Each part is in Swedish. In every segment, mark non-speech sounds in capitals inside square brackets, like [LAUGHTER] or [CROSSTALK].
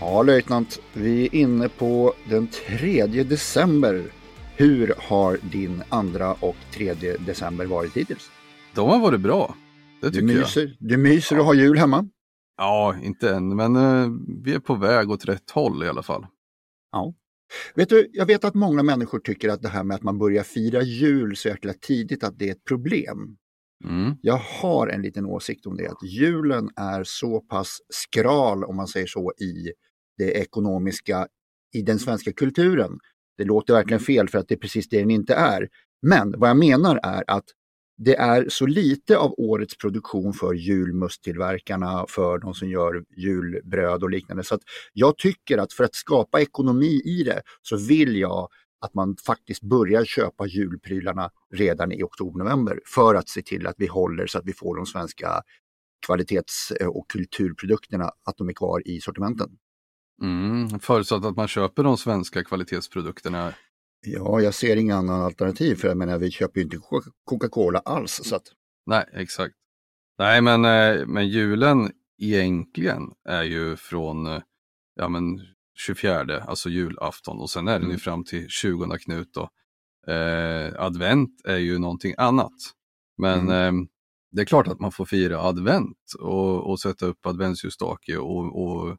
Ja, löjtnant, vi är inne på den 3 december. Hur har din andra och tredje december varit hittills? De har varit bra. Det Du tycker jag. myser, du myser och har jul hemma? Ja, inte än, men eh, vi är på väg åt rätt håll i alla fall. Ja. Vet du, jag vet att många människor tycker att det här med att man börjar fira jul så jäkla tidigt, att det är ett problem. Mm. Jag har en liten åsikt om det, att julen är så pass skral, om man säger så, i det ekonomiska, i den svenska kulturen. Det låter verkligen fel för att det är precis det den inte är. Men vad jag menar är att det är så lite av årets produktion för julmusttillverkarna, för de som gör julbröd och liknande. Så att jag tycker att för att skapa ekonomi i det så vill jag att man faktiskt börjar köpa julprylarna redan i oktober-november för att se till att vi håller så att vi får de svenska kvalitets och kulturprodukterna, att de är kvar i sortimenten. Mm. Förutsatt att man köper de svenska kvalitetsprodukterna. Ja, jag ser inga andra alternativ för jag menar vi köper ju inte Coca- Coca-Cola alls. Så att, Nej, exakt. Nej, men, eh, men julen egentligen är ju från eh, ja, men 24, alltså julafton och sen är den ju Mm. fram till 20 Knut. Då. Eh, advent är ju någonting annat. Men eh, det är klart att man får fira advent och, och sätta upp adventsljusstake och, och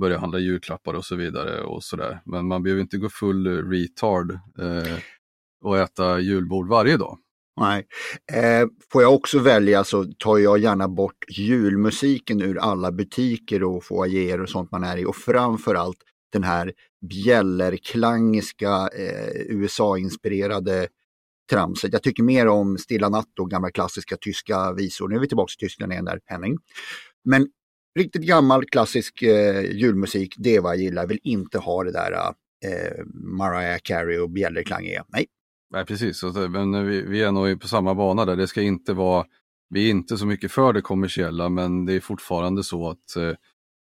börja handla julklappar och så vidare och sådär. Men man behöver inte gå full retard eh, och äta julbord varje dag. nej. Eh, får jag också välja så tar jag gärna bort julmusiken ur alla butiker och foajéer och sånt man är i och framförallt den här bjällerklangiska eh, USA-inspirerade tramset. Jag tycker mer om Stilla natt och gamla klassiska tyska visor. Nu är vi tillbaka till Tyskland igen där, Henning. Men riktigt gammal klassisk eh, julmusik, det är vad jag gillar. Jag vill inte ha det där eh, Mariah Carey och bjällerklangiga. Nej, Nej, precis. Så, eh, men eh, vi, vi är nog på samma bana där. Det ska inte vara, vi är inte så mycket för det kommersiella, men det är fortfarande så att eh,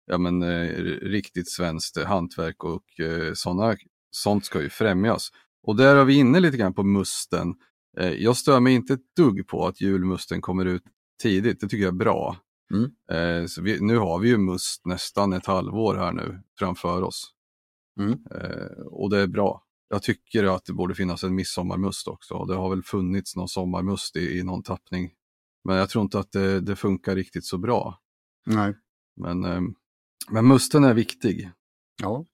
ja, men, eh, riktigt svenskt eh, hantverk och eh, såna, sånt ska ju främjas. Och där är vi inne lite grann på musten. Eh, jag stör mig inte ett dugg på att julmusten kommer ut tidigt. Det tycker jag är bra. Mm. Eh, så vi, nu har vi ju must nästan ett halvår här nu framför oss. Mm. Eh, och det är bra. Jag tycker att det borde finnas en midsommarmust också. Det har väl funnits någon sommarmust i, i någon tappning. Men jag tror inte att det, det funkar riktigt så bra. nej. Men, eh, men musten är viktig, Ja.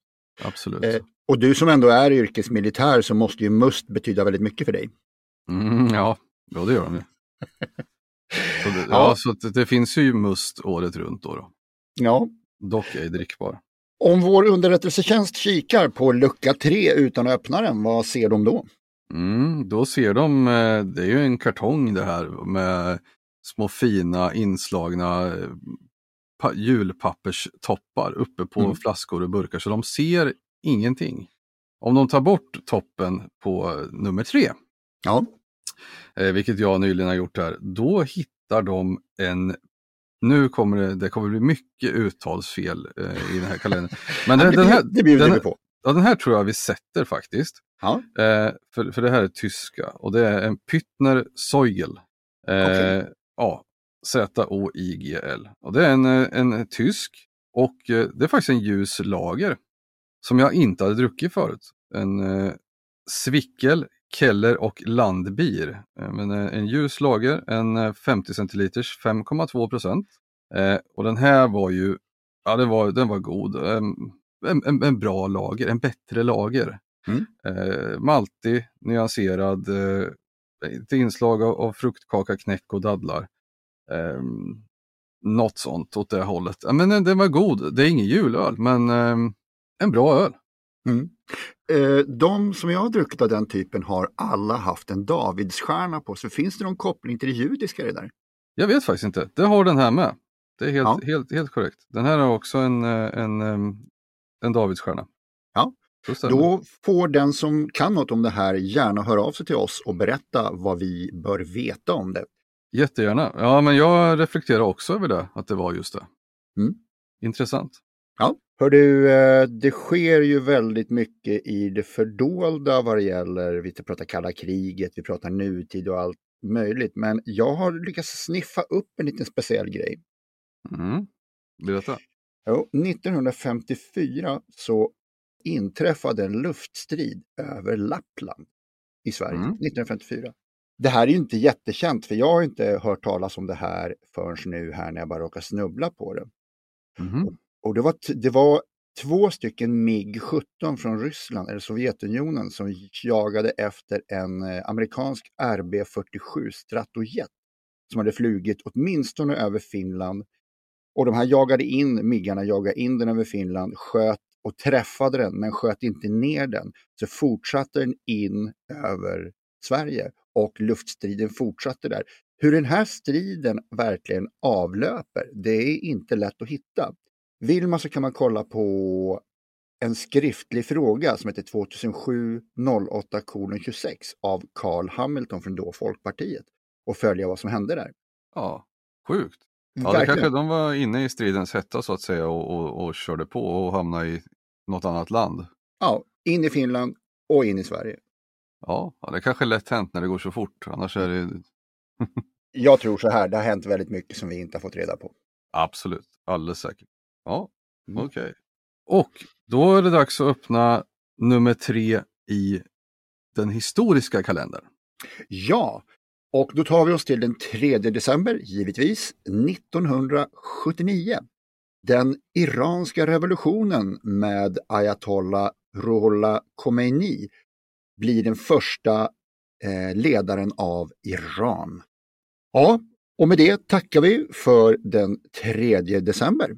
absolut. Eh, och du som ändå är yrkesmilitär så måste ju must betyda väldigt mycket för dig. Mm, ja, ja, det gör de ju. [LAUGHS] Så det, ja. Ja. så det, det finns ju must året runt då. då. Ja. Dock ej drickbar. Om vår underrättelsetjänst kikar på lucka 3 utan att öppna den, vad ser de då? Mm, då ser de, eh, det är ju en kartong det här med små fina inslagna eh, pa- julpapperstoppar uppe på Mm. flaskor och burkar så de ser ingenting. Om de tar bort toppen på eh, nummer tre, Ja, eh, vilket jag nyligen har gjort här, då hittar de en nu kommer det, det kommer bli mycket uttalsfel eh, i den här kalendern. [LAUGHS] Men det, den, här, det bjuder vi på. ja, den här tror jag vi sätter faktiskt. Ja. Eh, för, för det här är tyska och det är en Pyttner Zeugel. Eh, Okej. Ja, Z-O-I-G-L. Och det är en, eh, en tysk och eh, det är faktiskt en ljus lager som jag inte hade druckit förut. En eh, Svickel, Keller och Landbier. Eh, men eh, en ljus lager, en eh, 50 centiliters, 5,2 procent. Eh, och den här var ju, ja den var, den var god. Eh, en, en, en bra lager, en bättre lager. Mm. Eh, maltig, nyanserad, eh, ett inslag av, av fruktkaka, knäck och dadlar. Eh, något sånt åt det hållet. Men den, den var god, det är ingen julöl men eh, en bra öl. Mm. Eh, de som jag har druckit av den typen har alla haft en Davidsstjärna på sig. Finns det någon koppling till det judiska det där? Jag vet faktiskt inte. Det har den här med. Det är helt, Ja. helt, helt korrekt. Den här har också en, eh, en, em, en Davidsstjärna. Ja. Då får den som kan något om det här gärna höra av sig till oss och berätta vad vi bör veta om det. Jättegärna. Ja, men jag reflekterar också över det, att det var just det. Mm. Intressant. Ja. Hör du, eh, det sker ju väldigt mycket i det fördolda vad det gäller, vi pratar kalla kriget, vi pratar nutid och allt möjligt. Men jag har lyckats sniffa upp en liten speciell grej. Mm. Berätta. Jo, 1954 så inträffade en luftstrid över Lappland i Sverige. Mm. 1954. Det här är ju inte jättekänt för jag har inte hört talas om det här förrän nu här när jag bara råkar snubbla på det. Mhm. Och det var, det var två stycken MiG-17 från Ryssland eller Sovjetunionen som jagade efter en eh, amerikansk RB-47 Stratojet som hade flugit åtminstone över Finland. Och de här jagade in, miggarna jagade in den över Finland, sköt och träffade den men sköt inte ner den. Så fortsatte den in över Sverige och luftstriden fortsatte där. Hur den här striden verkligen avlöper, det är inte lätt att hitta. Vill man så kan man kolla på en skriftlig fråga som heter 2007 08 26 av Carl Hamilton från då Folkpartiet och följa vad som hände där. Ja, sjukt. Ja, det kanske de var inne i stridens hetta så att säga och, och, och körde på och hamnade i något annat land. Ja, in i Finland och in i Sverige. Ja, ja, det kanske är lätt hänt när det går så fort. Annars är det Jag tror så här, det har hänt väldigt mycket som vi inte har fått reda på. [LAUGHS] absolut, alldeles säkert. Ja, Mm. okej. Och då är det dags att öppna nummer tre i den historiska kalendern. Ja, och då tar vi oss till den 3 december, givetvis, 1979. Den iranska revolutionen med ayatollah Ruhollah Khomeini blir den första eh, ledaren av Iran. Ja, och med det tackar vi för den 3 december.